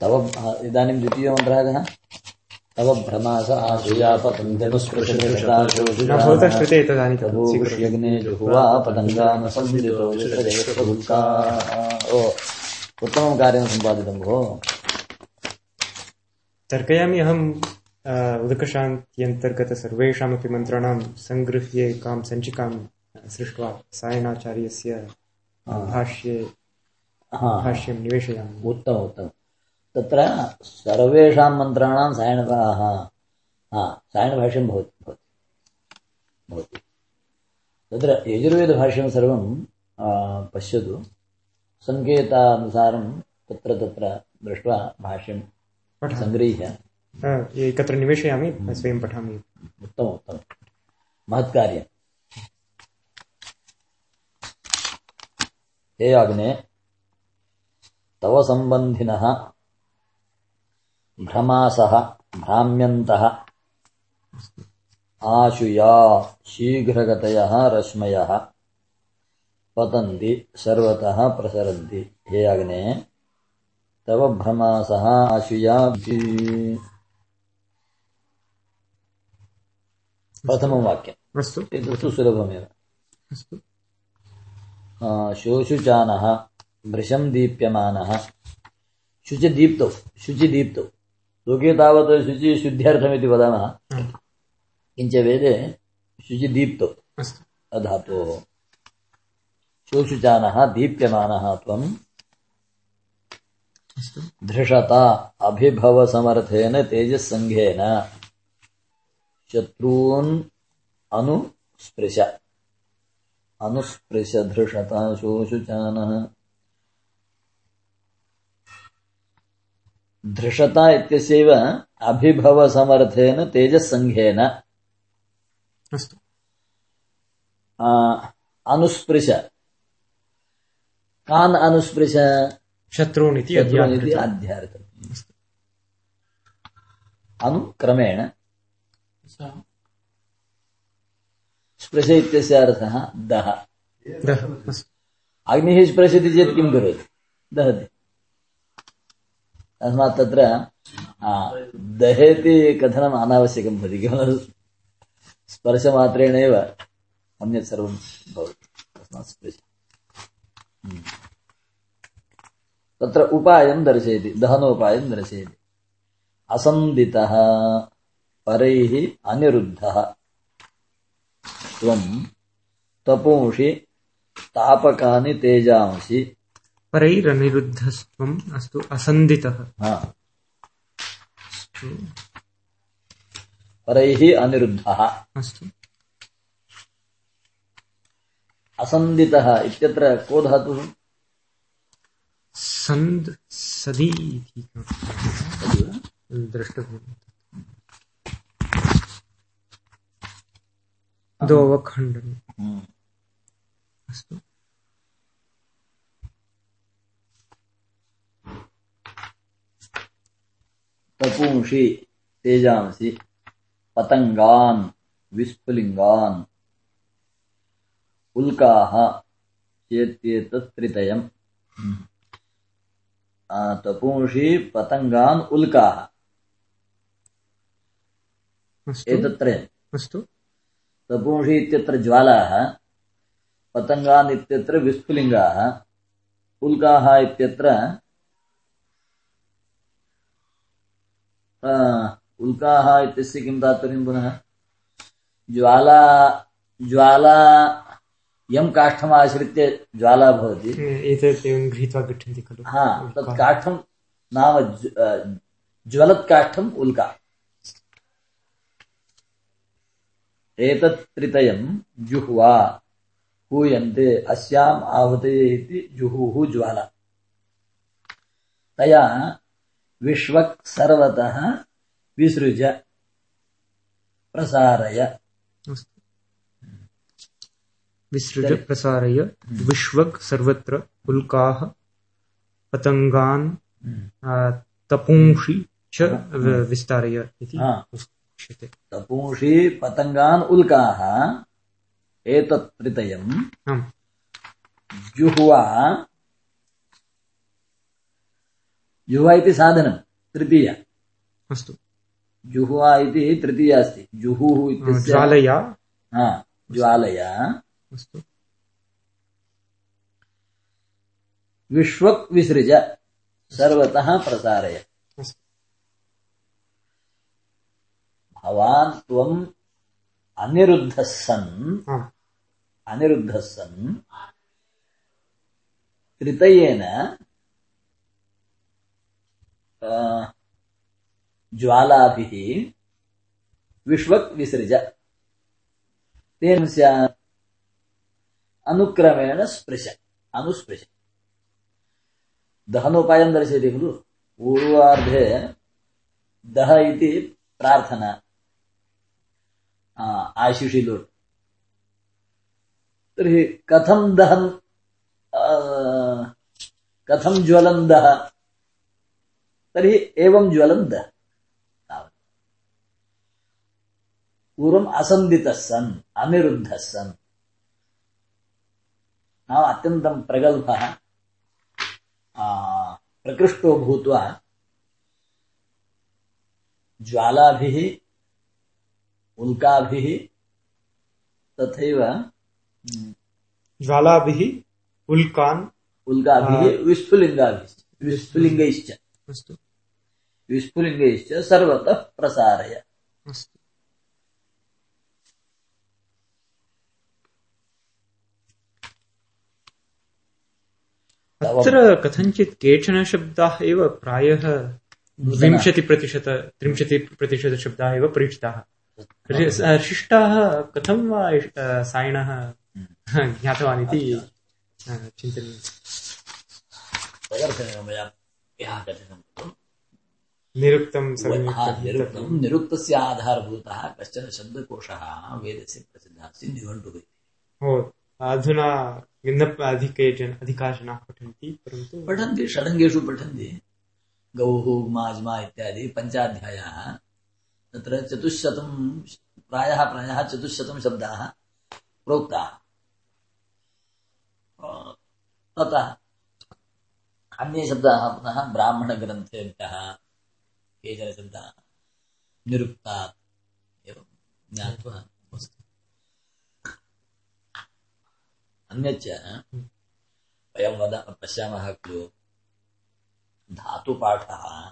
तव इदानीं द्वितीयो मन्त्रः कः? तव भ्रमास आशया भवतः श्रुते तदानीं पतङ्गेष्यग्ने जुहुवा ओ उत्तमं कार्यं सम्पादितं भोः। तर्कयामि अहम् उदकशान्त्यन्तर्गत सर्वेषामपि मन्त्राणां सङ्गृह्य एकां सञ्चिकां सृष्ट्वा सायणाचार्यस्य भाष्ये भाष्यं निवेशयामि। उत्तम उत्तम। तत्र सर्वेषां मन्त्राणां सायणकाः हा सायणभाष्यं भवति भवति तत्र यजुर्वेदभाष्यं सर्वं पश्यतु। सङ्केतानुसारं तत्र तत्र दृष्ट्वा भाष्यं सङ्गृह्य। एकत्र निवेशयामि स्वयं पठामि। उत्तमम् उत्तमं महत्कार्यम्। हे अग्ने तव सम्बन्धिनः भ्रमासः भ्राम्यन्तः। आशुया शीघ्रगतयः रश्मयः। पतन्ति सर्वतः प्रसरन्ति। हे अग्ने तव भ्रमासः आशुया। प्रथमं वाक्यम्। अस्तु। एतत्तु सुलभमेव। अस्तु। शोषुचानः भृशं दीप्यमानः। शुचिदीप्तौ शुचिदीप्तौ। लोके तावत् शुचि शुद्ध्यर्थमिति वदामः। किञ्च वेदे शुचिदीप्तौ। अधातोः। शोषुचानः दीप्यमानः त्वम्। धृषता अभिभवसमर्थेन तेजस्सङ्घेन। शत्रून् अनुस्पृश। अनुस्पृश धृषता शोषुचानः धृषता इत्यस्यैव अभिभवसमर्थेन तेजस्सङ्घेन अस्तु। अनुस्पृश। कान् अनुस्पृश? शत्रून् इति शत्रून् अध्यार्थम् अनुक्रमेण स्पृश इत्यस्य अर्थः दः अग्निः स्पृशति चेत् किं करोति? दहति। तस्मात् तत्र दहेति कथनम् अनावश्यकं भवति केवलं स्पर्शमात्रेणैव अन्यत् सर्वं भवति. तस्मात् स्पृश हम्म। तत्र उपायं दर्शयति, दहनोपायं दर्शयति। असन्दितः, परैः अनिरुद्धः। त्वं तपोंषि तापकानि तेजांसि। परैरनिरुद्धस्त्वम् अस्तु असन्दितः। हा। परैः अनिरुद्धः। अस्तु। असन्दितः इत्यत्र को धातुः? सन्द् सदि इति हम्म। अस्तु। तपूंषि तेजांसि पतङ्गान् विस्फुलिङ्गान्। उल्काः चेत्येतत्त्रितयम्। तपूंषि पतङ्गान् उल्काः। एतत्त्रयम्। अस्तु। तपूंषि इत्यत्र ज्वालाः पतङ्गान् इत्यत्र विस्फुलिङ्गाः उल्काः इत्यत्र उल्काः इत्यस्य किं तात्पर्यं पुनः? ज्वाला ज्वाला यं काष्ठमाश्रित्य ज्वाला भवति। गृहीत्वा गच्छन्ति खलु। हा तत् काष्ठं नाम ज्वलत्काष्ठम् उल्का। एतत् त्रितयं जुह्वा हूयन्ते अस्याम् आहूतये इति जुहुः ज्वाला। तया विश्वक् सर्वतः विसृज प्रसारय। विसृज प्रसारय विश्वक् सर्वत्र उल्काः पतङ्गान् आ, तपूंषि च व- विस्तारय इति उच्यते। तपूंषि पतङ्गान् उल्काः एतत् त्रितयम् जुह्वा जुह्वा इति साधनं तृतीया अस्तु। जुह्वा इति तृतीया अस्ति। जुहुः इत्यस्य ज्वालया हा ज्वालया अस्तु। विश्वक् विसृज सर्वतः प्रसारय भवान् त्वम् अनिरुद्धः सन् अनिरुद्धः सन् त्रितयेन ज्वालाभिः विश्वक् विसृज। तेन स्यात् अनुक्रमेण स्पृश। अनुस्पृश। दहनोपायं दर्शयति खलु। पूर्वार्धे दह इति प्रार्थना। आशिषि लोट् तर्हि कथं दहन् कथं ज्वलन् दः तर्हि एवं ज्वलन् दः तावत् पूर्वम् असन्दितः सन् अनिरुद्धः सन्। नाम अत्यन्तं प्रगल्भः प्रकृष्टो भूत्वा ज्वालाभिः उल्काभिः तथैव ज्वालाभिः उल्कान् उल्काभिः विस्फुलिङ्गाभिः विस्फुलिङ्गैश्च अस्तु। विस्फुलिङ्गैश्च सर्वतः प्रसारय। अस्तु। अत्र कथञ्चित् केचन शब्दाः एव प्रायः विंशतिप्रतिशत त्रिंशतिप्रतिशतशब्दाः एव परिचिताः। शिष्टाः कथं वा सायणः ज्ञातवान् इति चिन्तनीयम्। तदर्थमेव मया। यः कथितं निरुक्तं निरुक्तं निरुक्तस्य आधारभूतः कश्चन शब्दकोशः वेदस्य प्रसिद्धः अस्ति निघण्टुः हो अधुना अधिके जन अधिकाः जनाः पठन्ति परन्तु पठन्ति षडङ्गेषु पठन्ति। गौः माज्मा इत्यादि पञ्चाध्यायाः तत्र चतुश्शतं प्रायः प्रायः चतुश्शतं शब्दाः प्रोक्ताः। अन्ये शब्दाः पुनः ब्राह्मणग्रन्थेभ्यः केचन शब्दाः निरुक्तात् एवं ज्ञात्वा वस्तु। अन्यच्च वयं वद, पश्यामः खलु, धातुपाठः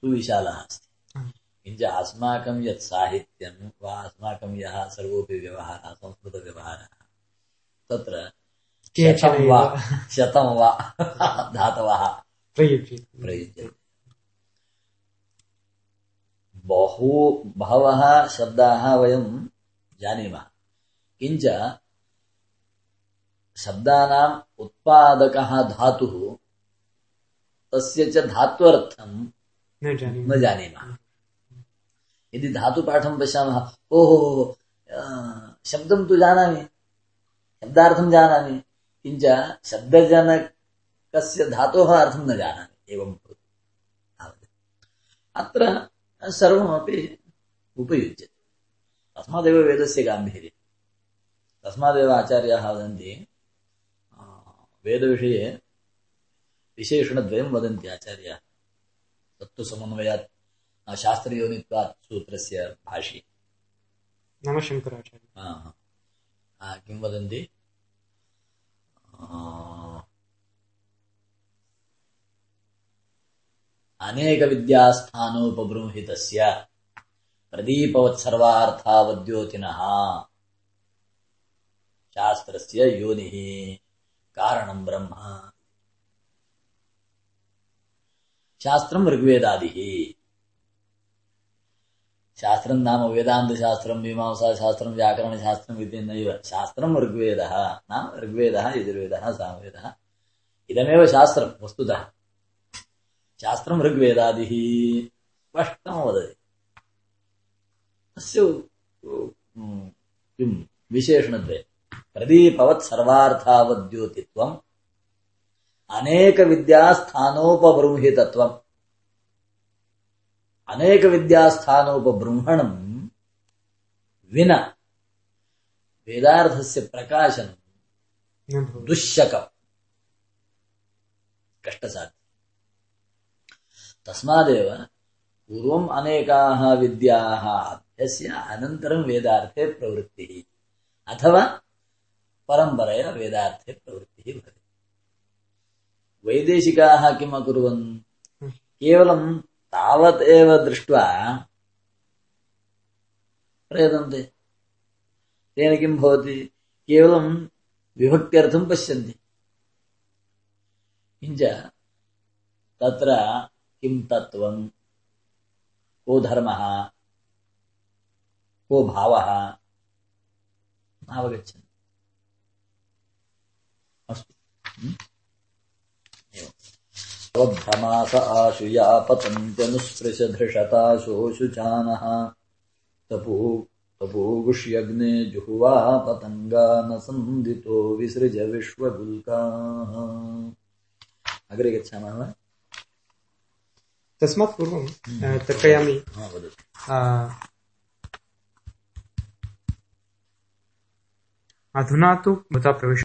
तु विशालः अस्ति। किञ्च अस्माकं यत् साहित्यं वा अस्माकं यः सर्वोऽपि व्यवहारः, संस्कृतव्यवहारः, तत्र केचन वा शतं वा धातवः प्रयुज्यते प्रयुज्यन्ते बहु बहवः शब्दाः वयं जानीमः किञ्च शब्दानाम् उत्पादकः धातुः तस्य च धात्वर्थं न जानीमः यदि धातुपाठं पश्यामः ओहो शब्दं तु जानामि शब्दार्थं जानामि किञ्च शब्दजनकस्य धातोः अर्थं न जानामि एवं अत्र सर्वमपि उपयुज्यते। तस्मादेव वेदस्य गाम्भीर्यं तस्मादेव आचार्याः वदन्ति वेदविषये विशेषणद्वयं वदन्ति आचार्याः। तत्तु समन्वयात् शास्त्रयोनित्वात् सूत्रस्य भाष्ये नाम शङ्कराचार्य। किं वदन्ति? अनेकविद्यास्थानोपबृंहितस्य प्रदीपवत्सर्वार्थावद्योतिनः शास्त्रस्य योनिः कारणं ब्रह्म। शास्त्रं ऋग्वेदादिः శాస్త్రం నామ వేదాంత శాస్త్రం మీమాంసా శాస్త్రం వ్యాకరణ శాస్త్రం ఇది నైవ శాస్త్రం ఋగ్వేద నామ ఋగ్వేద యజుర్వేద సామవేద. ఇదమేవ శాస్త్రం వస్తుత. శాస్త్రం ఋగ్వేదాది. స్పష్టం వదతి అస్సు కిం విశేషణద్వయం. ప్రదీపవత్ సర్వార్థావద్యోతిత్వం. అనేక విద్యాస్థానోపబృంహితత్వం అనేక విద్యాస్థానోపబృంహణం విన వేదార్థస్య ప్రకాశనం దుశ్శకం. కష్టసాధ్యం. తస్మాదేవ పూర్వం అనేకాः విద్యాः అభ్యస్య అనంతరం వేదార్థే ప్రవృత్తిः అథవా పరంపరయ వేదార్థే ప్రవృత్తిः భవతి. వైదేశికాः కిం అకుర్వन् కేవలం तावत् एव दृष्ट्वा प्रयतन्ते। तेन किं भवति? केवलं विभक्त्यर्थं पश्यन्ति। किञ्च तत्र किं तत्त्वं? को धर्मः? को भावः? नावगच्छन्ति। अस्तु। स्वभ्रमास आशुया पतन्त्यनुस्पृशधृषताशोऽशुचानः तपू तपोगुष्यग्ने जुहुवा पतङ्गा न सन्दितो विसृज विश्वगुल्काः। अग्रे गच्छामः वा? तस्मात् पूर्वं तर्कयामि। अधुना तु भवता प्रवेश